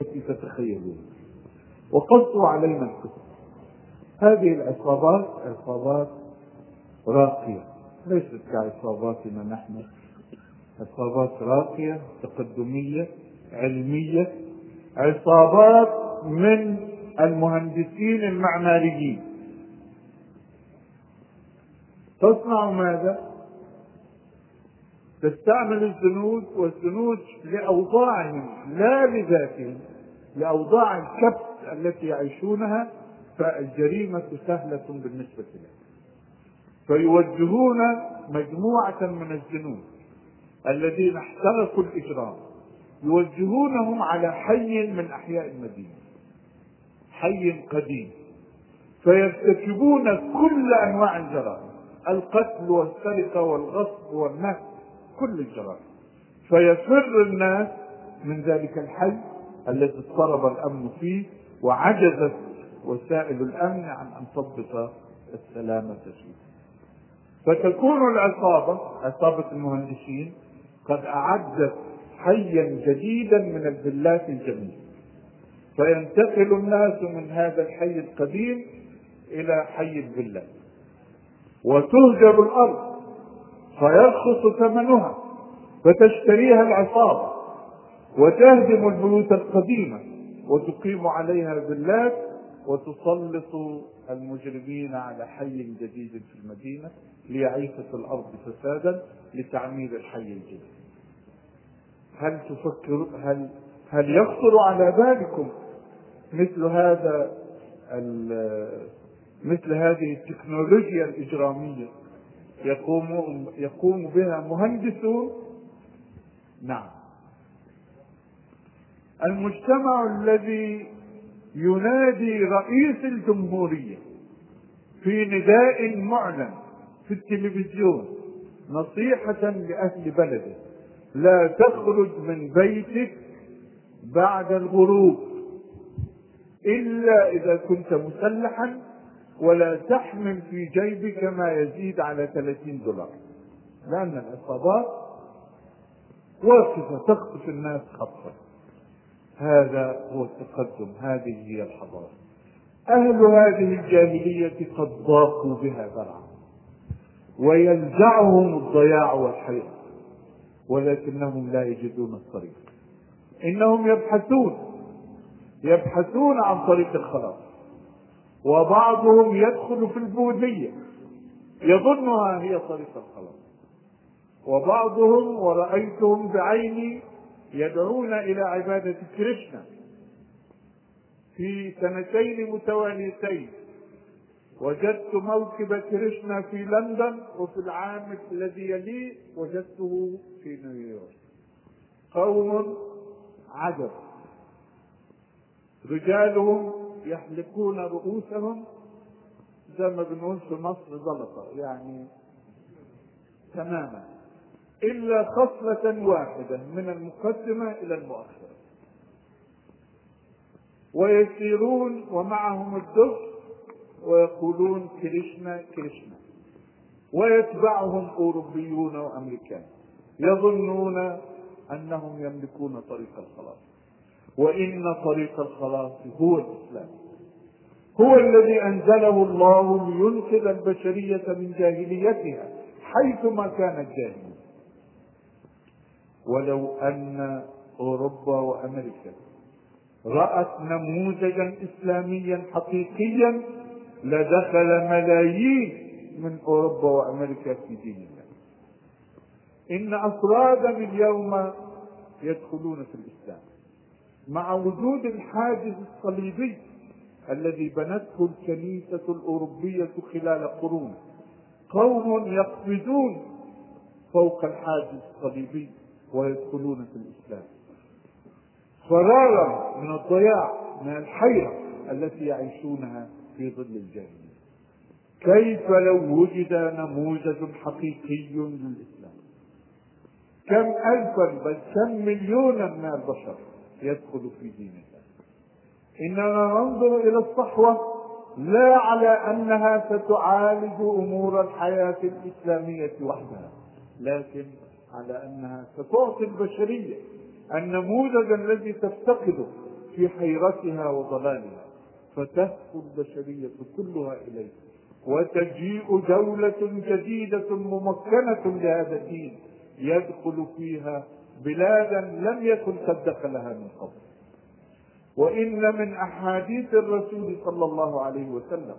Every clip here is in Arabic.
التي تتخيلون. وقصوا علينا الكتب هذه العصابات عصابات راقية. ليست كعصاباتنا نحن. عصابات راقية تقدمية علمية. عصابات من المهندسين المعماريين. تصنع ماذا؟ تستعمل الزنود والزنود لأوضاعهم لا لذاتهم. لأوضاع الكبت التي يعيشونها فالجريمة سهلة بالنسبة لهم. فيوجهون مجموعة من الجنود الذين احترقوا الإجرام. يوجهونهم على حي من أحياء المدينة. حي قديم. فيرتكبون كل أنواع الجرائم. القتل والسرقة والغصب والنهب كل الجرائم. فيفر الناس من ذلك الحي الذي اضطرب الأمن فيه وعجزت وسائل الأمن عن أن تضبط السلامة فيه. فتكون العصابة عصابة المهندسين قد أعدت حيا جديدا من الفيلات الجميلة. فينتقل الناس من هذا الحي القديم إلى حي الفيلات وتهجر الأرض. فيرخص ثمنها فتشتريها العصابة وتهدم البيوت القديمة وتقيم عليها فيلات وتسلط المجرمين على حي جديد في المدينة ليعيش في الأرض فسادا لتعمير الحي الجديد. هل تفكر هل هل يخطر على بالكم مثل هذا مثل هذه التكنولوجيا الإجرامية؟ يقوم يقوم بها مهندسون؟ نعم. المجتمع الذي ينادي رئيس الجمهورية في نداء معلن في التلفزيون نصيحة لأهل بلده لا تخرج من بيتك بعد الغروب إلا إذا كنت مسلحا ولا تحمل في جيبك ما يزيد على 30 دولار. لأن العصابات واقفة تخطف الناس خطفا. هذا هو التقدم. هذه هي الحضارة. أهل هذه الجاهلية قد ضاقوا بها ذرعا. ويلزعهم الضياع والحياة. ولكنهم لا يجدون الطريق. إنهم يبحثون. يبحثون عن طريق الخلاص. وبعضهم يدخل في البوذية. يظنها هي طريق الخلاص. وبعضهم ورأيتهم بعيني يدعون إلى عبادة كريشنا. في سنتين متواليتين وجدت موكب كريشنا في لندن وفي العام الذي يليه وجدته في نيويورك. قوم عجب. رجالهم يحلقون رؤوسهم زي ما بنقول في مصر زلطة يعني تماما. إلا خصلة واحدة من المقدمة إلى المؤخرة. ويسيرون ومعهم الدف ويقولون كريشنا كريشنا. ويتبعهم أوروبيون وأمريكان. يظنون أنهم يملكون طريق الخلاص. وإن طريق الخلاص هو الإسلام. هو الذي أنزله الله لينقذ البشرية من جاهليتها حيثما كانت جاهلية ولو أن أوروبا وأمريكا رأت نموذجا إسلاميا حقيقيا لدخل ملايين من أوروبا وأمريكا في دين الله. إن أفرادا اليوم يدخلون في الإسلام. مع وجود الحاجز الصليبي الذي بنته الكنيسة الأوروبية خلال قرون. قوم يقفزون فوق الحاجز الصليبي ويدخلون في الإسلام. فرارا من الضياع من الحيرة التي يعيشونها في ظل الجاهلية. كيف لو وجد نموذج حقيقي للإسلام؟ كم ألفا بل كم مليونا من البشر يدخل في دين الله. ننظر إلى الصحوة لا على أنها ستعالج أمور الحياة الإسلامية وحدها لكن على أنها ستعطي البشرية النموذج الذي تفتقده في حيرتها وضلالها فتهفو البشرية كلها إليه وتجيء دولة جديدة ممكنة لهذا الدين يدخل فيها بلادا لم يكن قد دخلها من قبل. وإن من أحاديث الرسول صلى الله عليه وسلم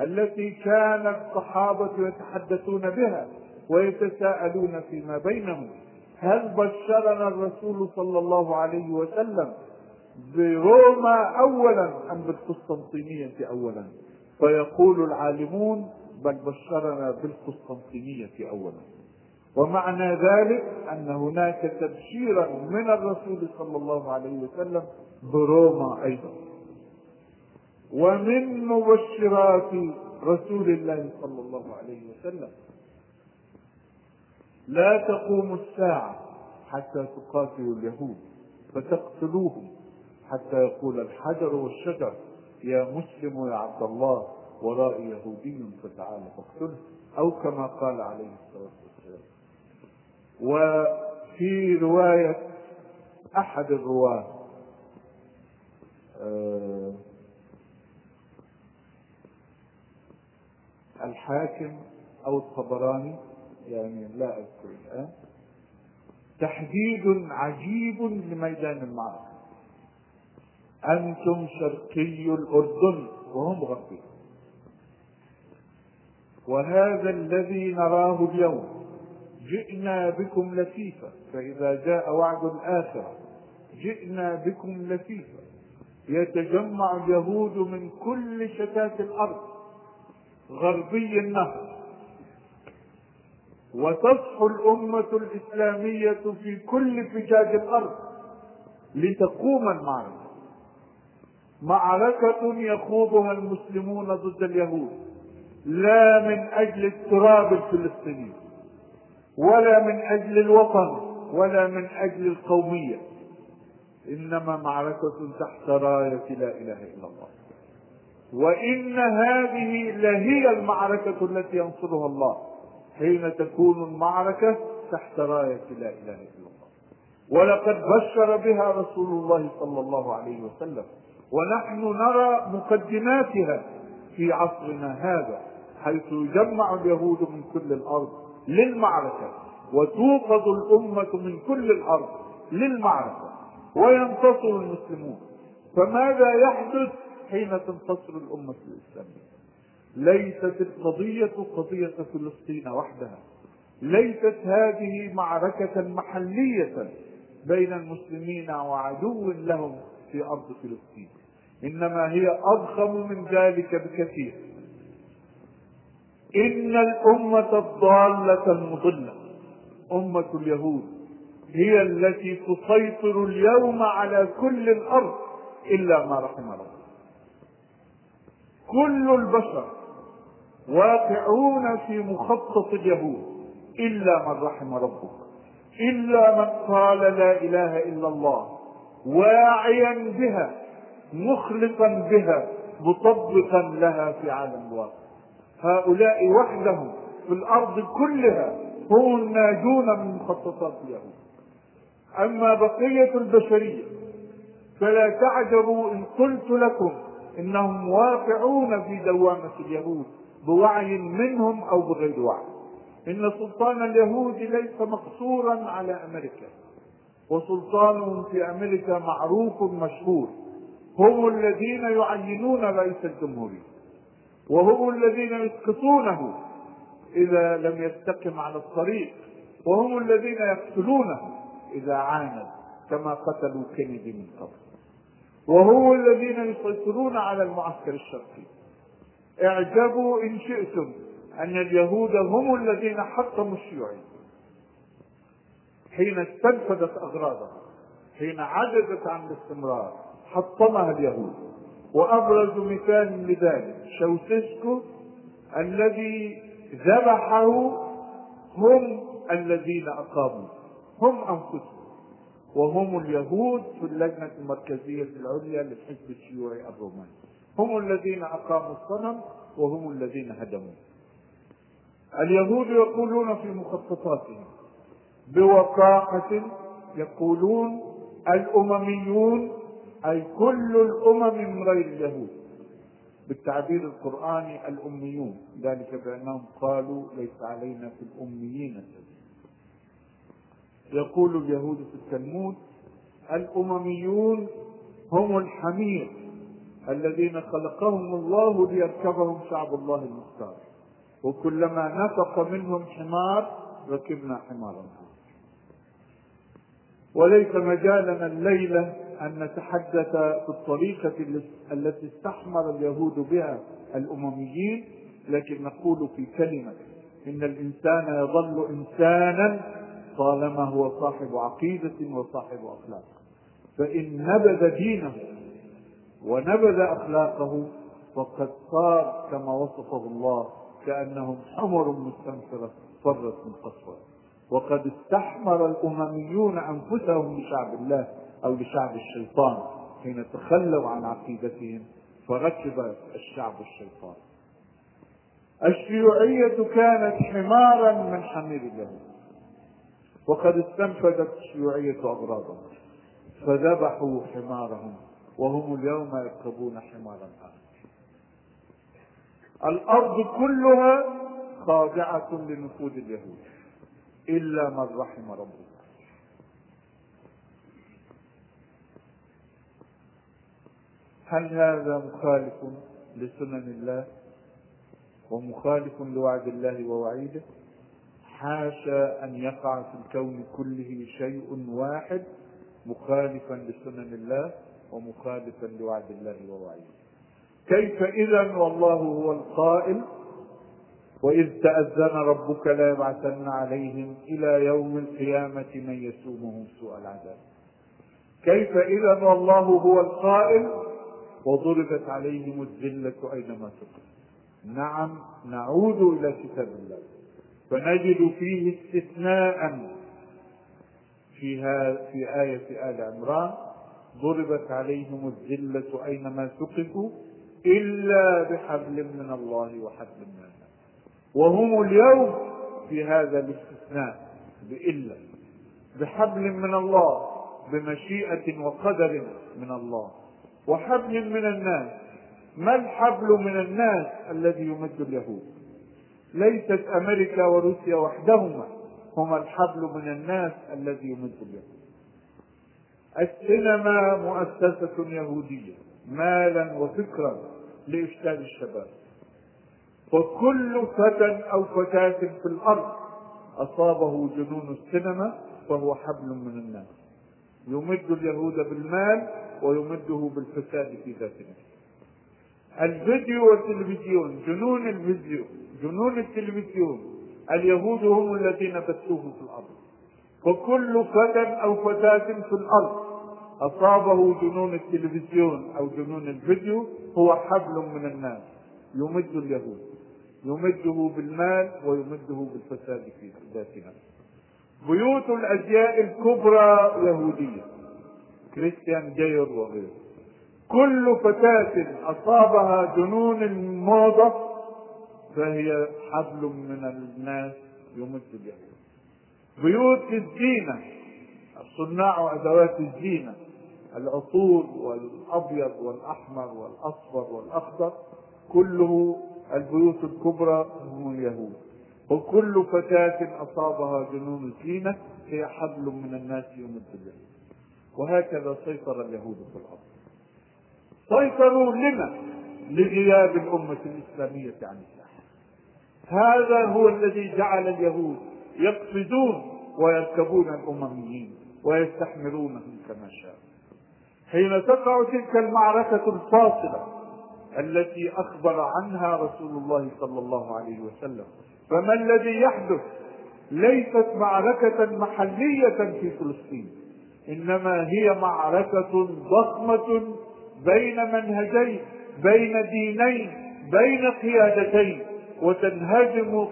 التي كان الصحابة يتحدثون بها ويتساءلون فيما بينهم هل بشرنا الرسول صلى الله عليه وسلم بروما اولا أم بالقسطنطينية اولا؟ فيقول العالمون بل بشرنا بالقسطنطينية اولا. ومعنى ذلك أن هناك تبشيرا من الرسول صلى الله عليه وسلم بروما أيضا. ومن مبشرات رسول الله صلى الله عليه وسلم لا تقوم الساعة حتى تقاتلوا اليهود فتقتلوهم حتى يقول الحجر والشجر يا مسلم يا عبد الله ورائي يهودي فتعال فاقتله. أو كما قال عليه الصلاة والسلام. وفي رواية أحد الرواة آه، الحاكم أو الطبراني يعني لا أذكر الآن تحديد عجيب لميدان المعركة. أنتم شرقي الأردن وهم غربي. وهذا الذي نراه اليوم جئنا بكم لفيفا فإذا جاء وعد الآخرة جئنا بكم لفيفا يتجمع اليهود من كل شتات الأرض غربي النهر. وتصحو الأمة الإسلامية في كل فجاج الأرض لتقوم المعركة. معركة يخوضها المسلمون ضد اليهود لا من أجل التراب الفلسطيني ولا من أجل الوطن ولا من أجل القومية. إنما معركة تحت راية لا إله إلا الله. وإن هذه لهي المعركة التي ينصرها الله. حين تكون المعركة تحت راية لا إله إلا الله. ولقد بشر بها رسول الله صلى الله عليه وسلم. ونحن نرى مقدماتها في عصرنا هذا حيث يجمع اليهود من كل الأرض. للمعركة. وتوقظ الأمة من كل الأرض للمعركة. وينتصر المسلمون. فماذا يحدث حين تنتصر الأمة الإسلامية؟ ليست القضية قضية فلسطين وحدها. ليست هذه معركة محلية بين المسلمين وعدو لهم في أرض فلسطين. إنما هي أضخم من ذلك بكثير. إن الأمة الضالة المضلة أمة اليهود هي التي تسيطر اليوم على كل الأرض إلا ما رحم الله. كل البشر واقعون في مخطط اليهود إلا من رحم ربك إلا من قال لا إله إلا الله واعيا بها مخلصا بها مطبقا لها في عالم الواقع هؤلاء وحدهم في الأرض كلها هم الناجون من مخططات اليهود. أما بقية البشرية فلا تعجبوا إن قلت لكم إنهم واقعون في دوامة اليهود بوعي منهم أو بغير وعي. إن سلطان اليهود ليس مقصورا على أمريكا وسلطانهم في أمريكا معروف مشهور. هم الذين يعينون رئيس الجمهورية. وهم الذين يسقطونه إذا لم يستقم على الطريق وهم الذين يقتلونه إذا عاند كما قتلوا كينيدي من قبل. وهم الذين يسيطرون على المعسكر الشرقي. اعجبوا إن شئتم أن اليهود هم الذين حطموا الشيوعية حين استنفذت أغراضها حين عجزت عن الاستمرار حطمها اليهود. وأبرز مثال لذلك شوسيسكو الذي ذبحه هم الذين أقاموا هم أنفسهم وهم اليهود في اللجنة المركزية العليا للحزب الشيوعي الروماني. هم الذين أقاموا الصنم وهم الذين هدموه. اليهود يقولون في مخططاتهم بوقاحة يقولون الأمميون أي كل الأمم من غير اليهود. بالتعبير القرآني الأميون. ذلك بأنهم قالوا ليس علينا في الأميين يقول اليهود في التلمود الأمميون هم الحمير الذين خلقهم الله ليركبهم شعب الله المختار. وكلما نفق منهم حمار ركبنا حمارا وليس مجالنا الليلة أن نتحدث في الطريقة التي استحمر اليهود بها الأمميين لكن نقول في كلمة إن الإنسان يظل إنسانا طالما هو صاحب عقيدة وصاحب أخلاق. فإن نبذ دينه ونبذ أخلاقه فقد صار كما وصفه الله كأنهم حمر مستنفرة فرت من قسوه وقد استحمر الأمميون أنفسهم لشعب الله أو لشعب الشيطان حين تخلوا عن عقيدتهم فركب الشعب الشيطان. الشيوعية كانت حمارا من حمير اليهود وقد استنفذت الشيوعية أغراضهم. فذبحوا حمارهم وهم اليوم يركبون حمارا آخر الأرض كلها خاضعة لنفوذ اليهود. إلا من رحم ربك هل هذا مخالف لسنن الله ومخالف لوعد الله ووعيده؟ حاشا أن يقع في الكون كله شيء واحد مخالفا لسنن الله ومخالفا لوعد الله ووعيده. كيف اذا والله هو القائل؟ وإذ تأذن ربك ليبعثن عليهم إلى يوم القيامة من يسومهم سوء العذاب. كيف اذا والله هو القائل؟ وضربت عليهم الذلة أينما تقف نعم نعود إلى كتاب الله. فنجد فيه استثناء في في آية آل عمران. ضربت عليهم الذلة أينما ثقفوا إلا بحبل من الله وحبل من الناس وهم اليوم في هذا الاستثناء بإلا بحبل من الله بمشيئة وقدر من الله. وحبل من الناس. ما الحبل من الناس الذي يمد اليهود؟ ليست أمريكا وروسيا وحدهما هما الحبل من الناس الذي يمد اليهود. السينما مؤسسة يهودية مالا وفكرا لإفساد الشباب. وكل فتى أو فتاة في الأرض أصابه جنون السينما فهو حبل من الناس. يمد اليهود بالمال ويمده بالفساد في ذات نفسه الفيديو والتلفزيون جنون الفيديو جنون التلفزيون. اليهود هم الذين بثوه في الأرض. وكل فتى أو فتاة في الأرض أصابه جنون التلفزيون أو جنون الفيديو هو حبل من الناس. يمد اليهود. يمده بالمال ويمده بالفساد في ذات نفسه بيوت الأزياء الكبرى يهودية. كريستيان ديور وغيره. كل فتاة أصابها جنون الموضة فهي حبل من الناس يمد اليهود بيوت الزينة صناع أدوات الزينة العطور والأبيض والأحمر والأصفر والأخضر كله البيوت الكبرى هم اليهود. وكل فتاة أصابها جنون الزينة هي حبل من الناس يمد اليهود وهكذا سيطر اليهود في الأرض. سيطروا لما؟ لغياب الأمة الإسلامية عن الساحة هذا هو الذي جعل اليهود يقفزون ويركبون الأمميين ويستحمرونهم كما شاء. حين تقع تلك المعركة الفاصلة التي أخبر عنها رسول الله صلى الله عليه وسلم فما الذي يحدث؟ ليست معركة محلية في فلسطين. إنما هي معركة ضخمة بين منهجين بين دينين بين قيادتين وتنهزم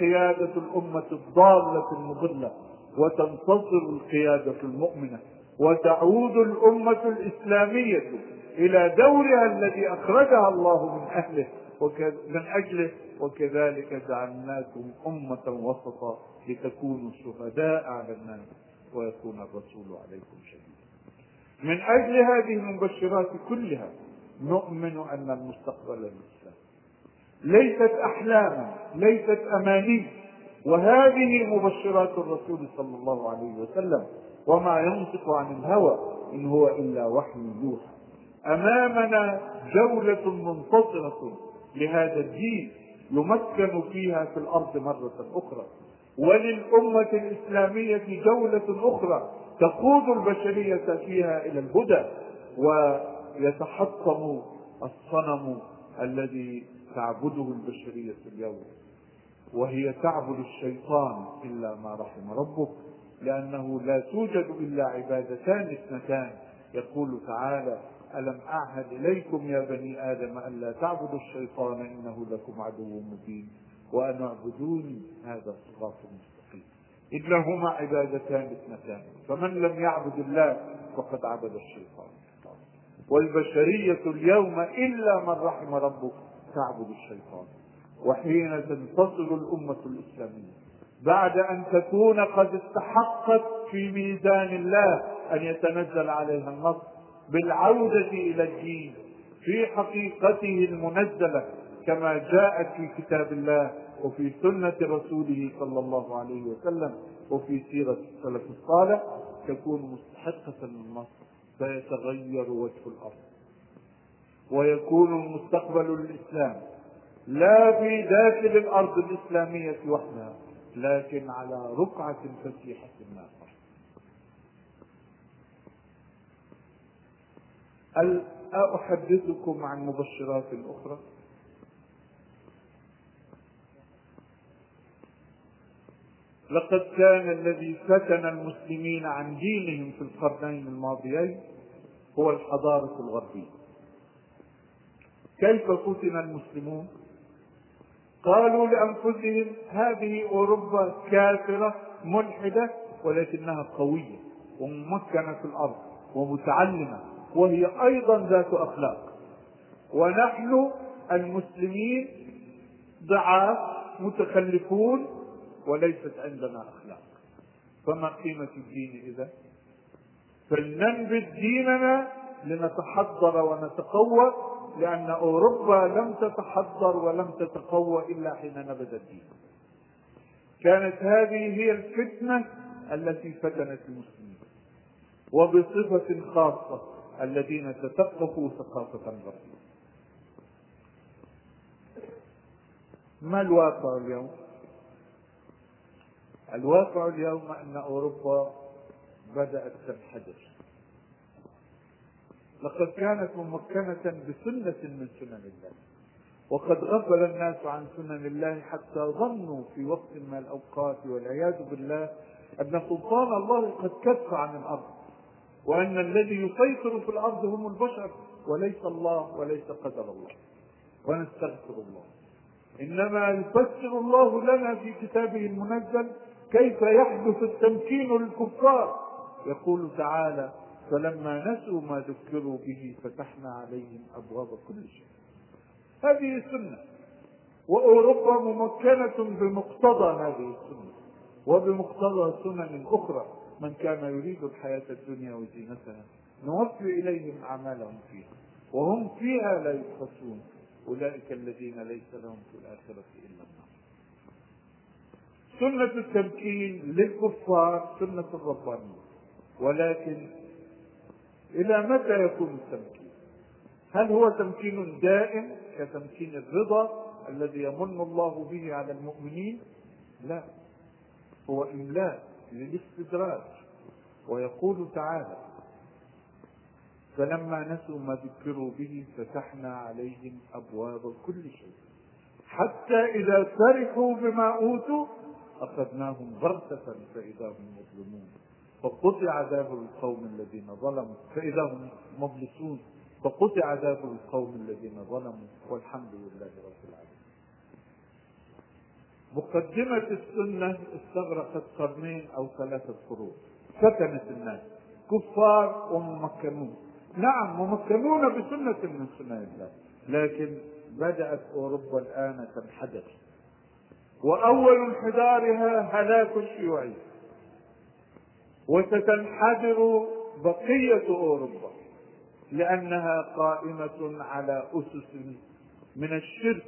قيادة الأمة الضالة المضلة وتنتصر القيادة المؤمنة وتعود الأمة الإسلامية إلى دورها الذي أخرجها الله من أهله من أجله وكذلك جعلناكم أمة وسطا لتكونوا شهداء على الناس. ويكون الرسول عليكم شهيدا. من أجل هذه المبشرات كلها نؤمن أن المستقبل للإسلام ليست أحلاما ليست أماني وهذه مبشرات الرسول صلى الله عليه وسلم وما ينطق عن الهوى إن هو إلا وحي يوحى. أمامنا جولة منتصرة لهذا الدين يمكن فيها في الأرض مرة أخرى. وللأمة الإسلامية جولة أخرى تقود البشرية فيها إلى الهدى ويتحطم الصنم الذي تعبده البشرية اليوم وهي تعبد الشيطان إلا ما رحم ربك لأنه لا توجد إلا عبادتان اثنتان. يقول تعالى ألم أعهد إليكم يا بني آدم ألا تعبدوا الشيطان إنه لكم عدو مبين؟ وأن اعبدوني. هذا صراط مستقيم. إنهما عبادتان اثنتان. فمن لم يعبد الله فقد عبد الشيطان. والبشرية اليوم إلا من رحم ربك تعبد الشيطان. وحين تنتصر الأمة الإسلامية. بعد أن تكون قد استحقت في ميزان الله أن يتنزل عليها النصر بالعودة إلى الدين. في حقيقته المنزلة كما جاءت في كتاب الله وفي سنة رسوله صلى الله عليه وسلم وفي سيرة السلف الصالح تكون مستحقة للنصر فيتغير وجه الأرض. ويكون المستقبل للإسلام لا في داخل الأرض الإسلامية وحدها لكن على رقعة فسيحة ناصر أحدثكم عن مبشرات أخرى؟ لقد كان الذي فتن المسلمين عن دينهم في القرنين الماضيين هو الحضارة الغربية. كيف فتن المسلمون؟ قالوا لأنفسهم هذه أوروبا كافرة ملحدة ولكنها قوية وممكنة في الأرض ومتعلمة وهي أيضا ذات أخلاق. ونحن المسلمين ضعاف متخلفون وليست عندنا أخلاق. فما قيمة الدين إذا؟ فلننبذ ديننا لنتحضر ونتقوى لأن أوروبا لم تتحضر ولم تتقوى إلا حين نبذ الدين. كانت هذه هي الفتنة التي فتنت المسلمين وبصفة خاصة الذين تثقفوا ثقافة غربية ما الواقع اليوم؟ الواقع اليوم أن أوروبا بدأت تنحدر. لقد كانت ممكنة بسنة من سنن الله وقد غفل الناس عن سنن الله حتى ظنوا في وقت من الأوقات والعياذ بالله أن سلطان الله قد كف عن الأرض وأن الذي يسيطر في الأرض هم البشر وليس الله وليس قدر الله. ونستغفر الله. إنما يفسر الله لنا في كتابه المنزل كيف يحدث التمكين للكفار؟ يقول تعالى فلما نسوا ما ذكروا به فتحنا عليهم أبواب كل شيء. هذه السنة. وأوروبا ممكنة بمقتضى هذه السنة. وبمقتضى سنن أخرى. من كان يريد الحياة الدنيا وزينتها نوفي إليهم أعمالهم فيها. وهم فيها لا يبخسون. أولئك الذين ليس لهم في الآخرة إلا النار. سنة التمكين للكفار سنة الربانية ولكن إلى متى يكون التمكين؟ هل هو تمكين دائم كتمكين الرضا الذي يمن الله به على المؤمنين؟ لا هو إملاء للاستدراج ويقول تعالى فلما نسوا ما ذكروا به فتحنا عليهم أبواب كل شيء حتى إذا فرحوا بما أوتوا أخذناهم غرفة فإذا هم مظلمون فقطع دابر القوم الذين ظلموا فإذا هم مبلسون. فقطع دابر القوم الذين ظلموا والحمد لله رب العالمين. مقدمة السنة استغرقت قرنين أو ثلاثة قرون. فتنت الناس. كفار وممكنون. نعم ممكنون بسنة من سنن الله. لكن بدأت أوروبا الآن تنحدر. وأول انحدارها هلاك الشيوعية. وستنحدر بقية أوروبا لأنها قائمة على أسس من الشرك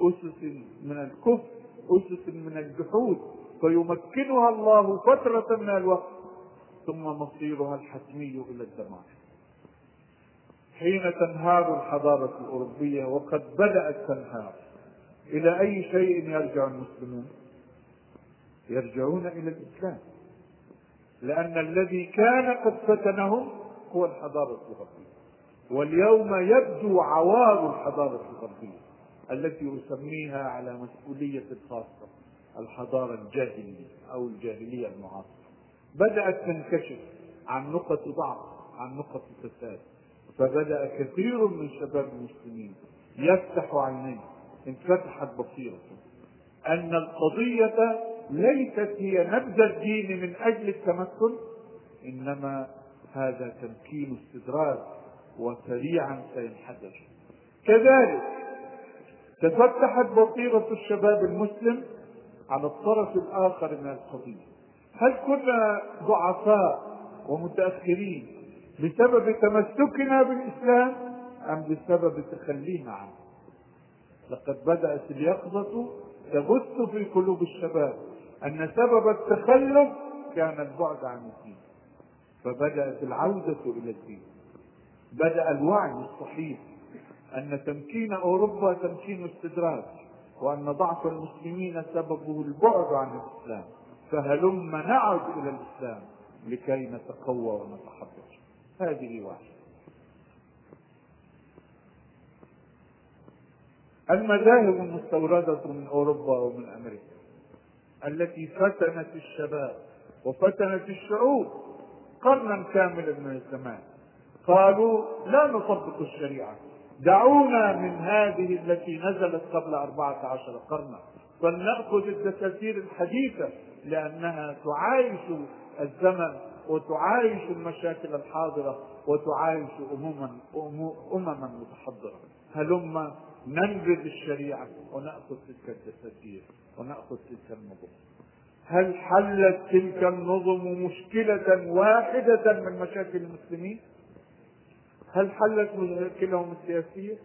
أسس من الكفر أسس من الجحود. فيمكنها الله فترة من الوقت ثم مصيرها الحتمي إلى الدمار. حين تنهار الحضارة الأوروبية وقد بدأت تنهار. إلى أي شيء يرجع المسلمون؟ يرجعون إلى الإسلام. لأن الذي كان قد فتنهم هو الحضارة الغربية. واليوم يبدو عوار الحضارة الغربية التي أسميها على مسؤولية خاصة الحضارة الجاهلية أو الجاهلية المعاصرة. بدأت تنكشف عن نقط ضعف عن نقط فساد. فبدأ كثير من شباب المسلمين يفتح عينيه انفتحت بصيرته أن القضية ليست هي نبذ الدين من أجل التمكن إنما هذا تمكين استدراج وسريعا سينحدر. كذلك تفتحت بصيرة الشباب المسلم على الطرف الآخر من القضية. هل كنا ضعفاء ومتأخرين بسبب تمسكنا بالإسلام أم بسبب تخلينا عنه؟ لقد بدأت اليقظة تبث في قلوب الشباب أن سبب التخلف كان البعد عن الدين. فبدأت العودة إلى الدين. بدأ الوعي الصحيح أن تمكين أوروبا تمكين استدراج وأن ضعف المسلمين سببه البعد عن الإسلام. فهلم نعد إلى الإسلام لكي نتقوى ونتحضر هذه واحدة المذاهب المستوردة من أوروبا ومن أمريكا التي فتنت الشباب وفتنت الشعوب قرنا كاملا من الزمان قالوا لا نطبق الشريعة دعونا من هذه التي نزلت قبل أربعة عشر قرنا فلنأخذ الدساتير الحديثة لأنها تعايش الزمن وتعايش المشاكل الحاضرة وتعايش أمما أمما متحضرة هلم ننبذ الشريعة ونأخذ تلك الدساتير ونأخذ تلك النظم هل حلت تلك النظم مشكلة واحدة من مشاكل المسلمين؟ هل حلت مشاكلهم السياسية؟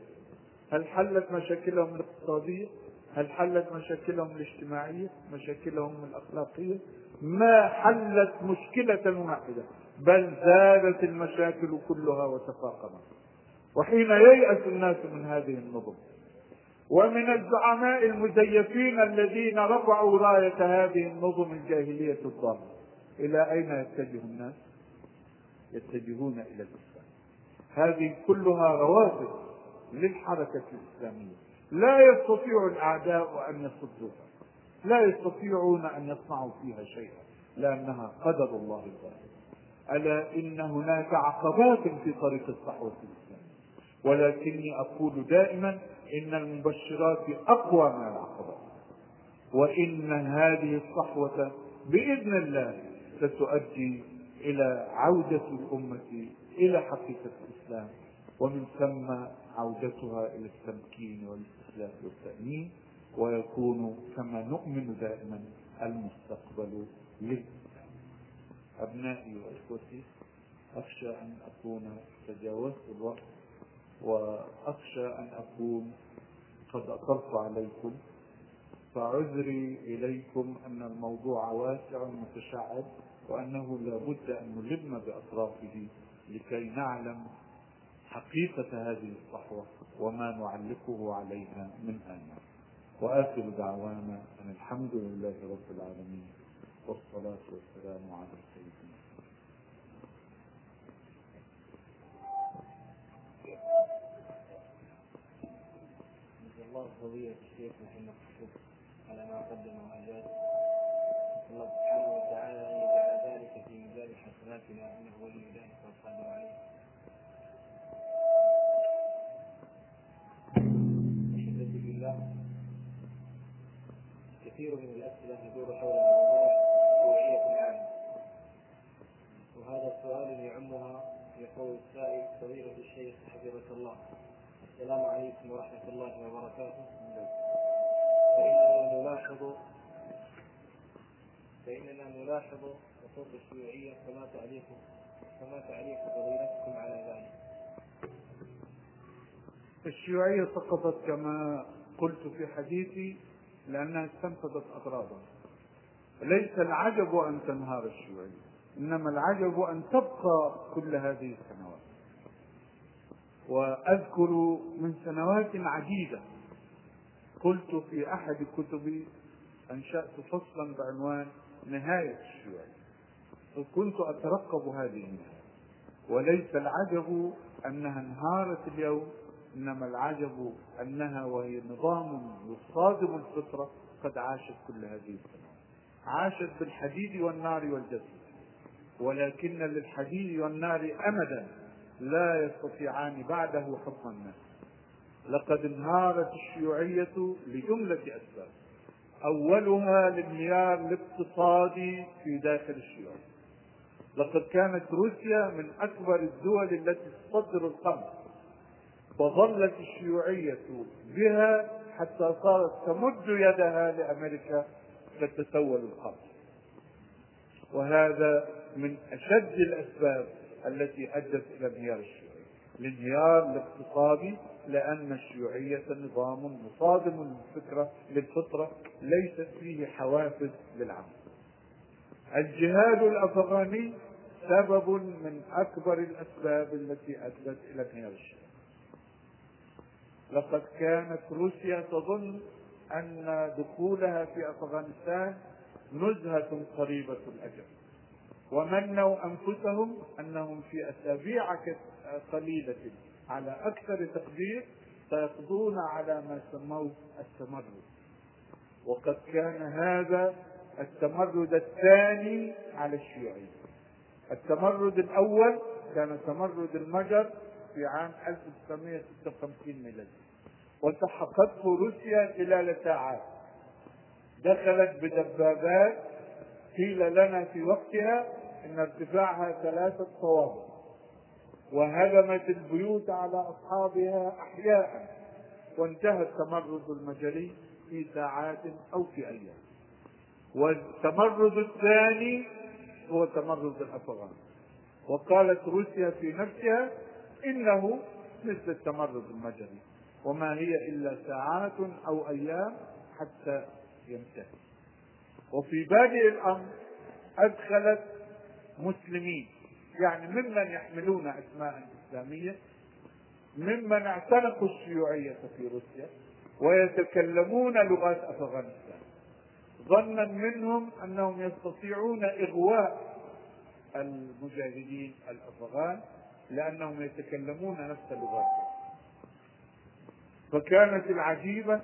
هل حلت مشاكلهم الاقتصادية؟ هل حلت مشاكلهم الاجتماعية؟ مشاكلهم الأخلاقية؟ ما حلت مشكلة واحدة بل زادت المشاكل كلها وتفاقمت وحين ييأس الناس من هذه النظم ومن الزعماء المزيفين الذين رفعوا راية هذه النظم الجاهلية الضالة. إلى أين يتجه الناس؟ يتجهون إلى الإسلام. هذه كلها روافد للحركة الإسلامية. لا يستطيع الأعداء أن يصدوها. لا يستطيعون أن يصنعوا فيها شيئا لأنها قدر الله الظاهر ألا إن هناك عقبات في طريق الصحوة الإسلامية؟ ولكني أقول دائما إن المبشرات أقوى من العقبات وإن هذه الصحوة بإذن الله ستؤدي إلى عودة الأمة إلى حقيقة الإسلام. ومن ثم عودتها إلى التمكين والاستخلاف والتأمين. ويكون كما نؤمن دائما المستقبل للإسلام. أبنائي وإخوتي أخشى أن أكون تجاوزت الوقت. وأخشى أن أكون قد أطلت عليكم فعذري إليكم أن الموضوع واسع متشعب وأنه لابد أن نلم بأطرافه لكي نعلم حقيقة هذه الصحوة وما نعلقه عليها من آيات وآخر دعوانا أن الحمد لله رب العالمين والصلاة والسلام على الله فضيلة الشيخ محمد حسين على ما قدم وأجاد الله سبحانه وتعالى أن يجعل ذلك في ميزان حسناتنا إنه ولي ذلك والقادر عليه. أحبتي بالله كثير من الأسئلة تدور حول موضوع توحية العام وهذا السؤال يعمها يقول السائل فضيلة الشيخ حفظك الله. السلام عليكم ورحمة الله وبركاته. فإننا نلاحظ فإننا نلاحظ حقوق الشيوعية كما تعليق فما تعليق فضيلتكم على ذلك؟ الشيوعية سقطت كما قلت في حديثي لأنها استنفذت أغراضها. ليس العجب أن تنهار الشيوعية إنما العجب أن تبقى كل هذه السنوات وأذكر من سنوات عديدة قلت في أحد كتبي أنشأت فصلا بعنوان نهاية الشيوعية. وكنت أترقب هذه النهاية. وليس العجب أنها انهارت اليوم إنما العجب أنها وهي نظام يصادم الفطرة قد عاشت كل هذه السنوات. عاشت بالحديد والنار والجسد. ولكن للحديد والنار أمدا. لا يستطيعان بعده حكم الناس لقد انهارت الشيوعية لجملة أسباب. أولها الانهيار الاقتصادي في داخل الشيوعية لقد كانت روسيا من أكبر الدول التي تصدر القمح. وظلت الشيوعية بها حتى صارت تمد يدها لأمريكا تتسول القمح. وهذا من أشد الأسباب التي أدت إلى انهيار الشيوعية. الانهيار الاقتصادي لأن الشيوعية نظام مصادم للفكرة للفطرة ليست فيه حوافز للعمل. الجهاد الأفغاني سبب من أكبر الأسباب التي أدت إلى انهيار الشيوعية. لقد كانت روسيا تظن أن دخولها في أفغانستان نزهة قريبة الأجل. ومنوا أنفسهم أنهم في أسابيع قليلة على أكثر تقدير سيقضون على ما سموه التمرد. وقد كان هذا التمرد الثاني على الشيوعية التمرد الأول كان تمرد المجر في عام 1956 ميلادي. وسحقته روسيا خلال ساعات. دخلت بدبابات قيل لنا في وقتها إن ارتفاعها ثلاثة صوابع وهدمت البيوت على أصحابها احياء وانتهى التمرد المجري في ساعات أو في أيام. والتمرد الثاني هو تمرد الأفغان. وقالت روسيا في نفسها إنه مثل التمرد المجري وما هي إلا ساعات أو أيام حتى ينتهي. وفي بادئ الأمر أدخلت مسلمين. يعني ممن يحملون أسماء اسلاميه ممن اعتنقوا الشيوعية في روسيا ويتكلمون لغات أفغانستان. ظنا منهم أنهم يستطيعون إغواء المجاهدين الأفغان لأنهم يتكلمون نفس اللغات. فكانت العجيبة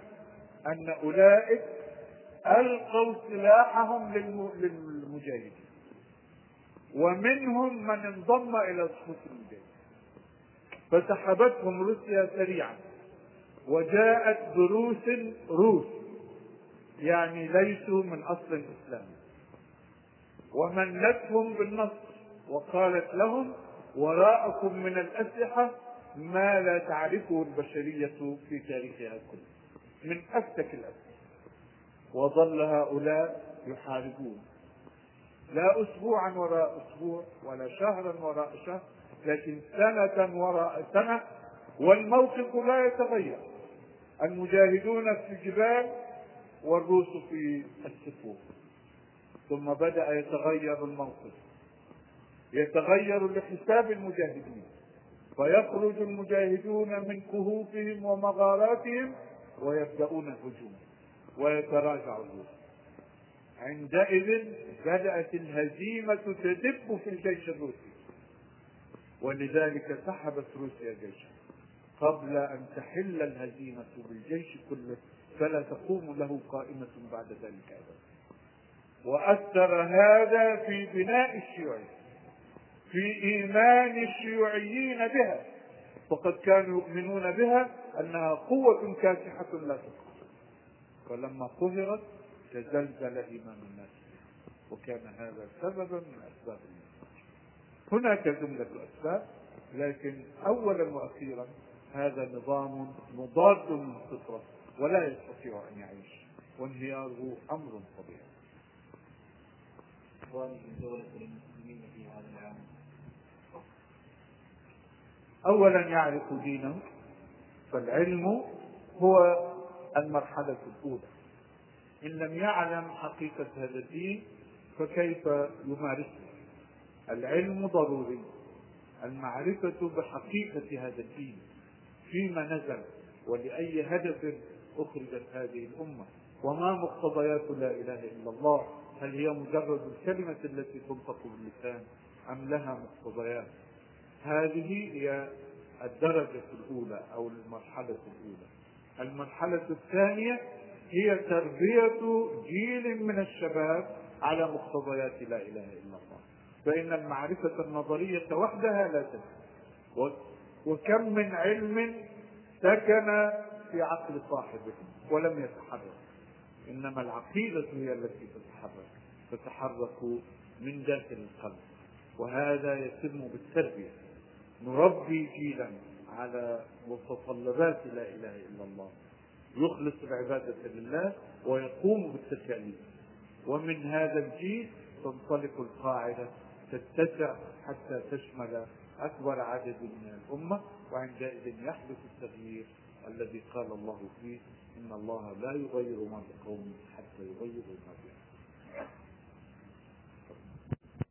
أن أولئك ألقوا سلاحهم للمجاهدين. ومنهم من انضم إلى صفوف المجاهدين فسحبتهم روسيا سريعا وجاءت دروس روس يعني ليسوا من أصل اسلامي ومنتهم بالنصر وقالت لهم وراءكم من الأسلحة ما لا تعرفه البشرية في تاريخها كله من أفتك الأسلحة. وظل هؤلاء يحاربون. لا اسبوعا وراء أسبوع ولا شهرا وراء شهر لكن سنة وراء سنة والموقف لا يتغير. المجاهدون في الجبال والروس في الصفوف ثم بدأ يتغير الموقف. يتغير لحساب المجاهدين. فيخرج المجاهدون من كهوفهم ومغاراتهم ويبدأون الهجوم ويتراجع الروس عندئذ بدأت الهزيمة تدب في الجيش الروسي. ولذلك سحبت روسيا جيشها قبل أن تحل الهزيمة بالجيش كله فلا تقوم له قائمة بعد ذلك أبدا. وأثر هذا في بناء الشيوعية في إيمان الشيوعيين بها. وقد كانوا يؤمنون بها أنها قوة كاسحة لا تقهر فلما قهرت تزلزل إيمان الناس. وكان هذا سببا من أسباب الناس. هناك جملة أسباب لكن أولا وأخيرا هذا نظام مضاد للفطرة ولا يستطيع أن يعيش. وانهياره أمر طبيعي. أولا يعرف دينه فالعلم هو المرحلة الأولى. إن لم يعلم حقيقة هذا الدين فكيف يمارسه؟ العلم ضروري. المعرفة بحقيقة هذا الدين فيما نزل ولأي هدف أخرجت هذه الأمة. وما مقتضيات لا إله إلا الله؟ هل هي مجرد الكلمة التي تنطق باللسان أم لها مقتضيات؟ هذه هي الدرجة الأولى أو المرحلة الأولى. المرحلة الثانية هي تربية جيل من الشباب على مقتضيات لا إله إلا الله. فإن المعرفة النظرية وحدها لا تكفي وكم من علم سكن في عقل صاحبه ولم يتحرك. إنما العقيدة هي التي تتحرك. تتحرك من داخل القلب. وهذا يتم بالتربية. نربي جيلا على متطلبات لا إله إلا الله. يخلص العبادة لله ويقوم بالتكاليف ومن هذا الجيل تنطلق القاعدة تتسع حتى تشمل أكبر عدد من الأمة وعندئذ يحدث التغيير الذي قال الله فيه إن الله لا يغير ما بقوم حتى يغيروا ما بهم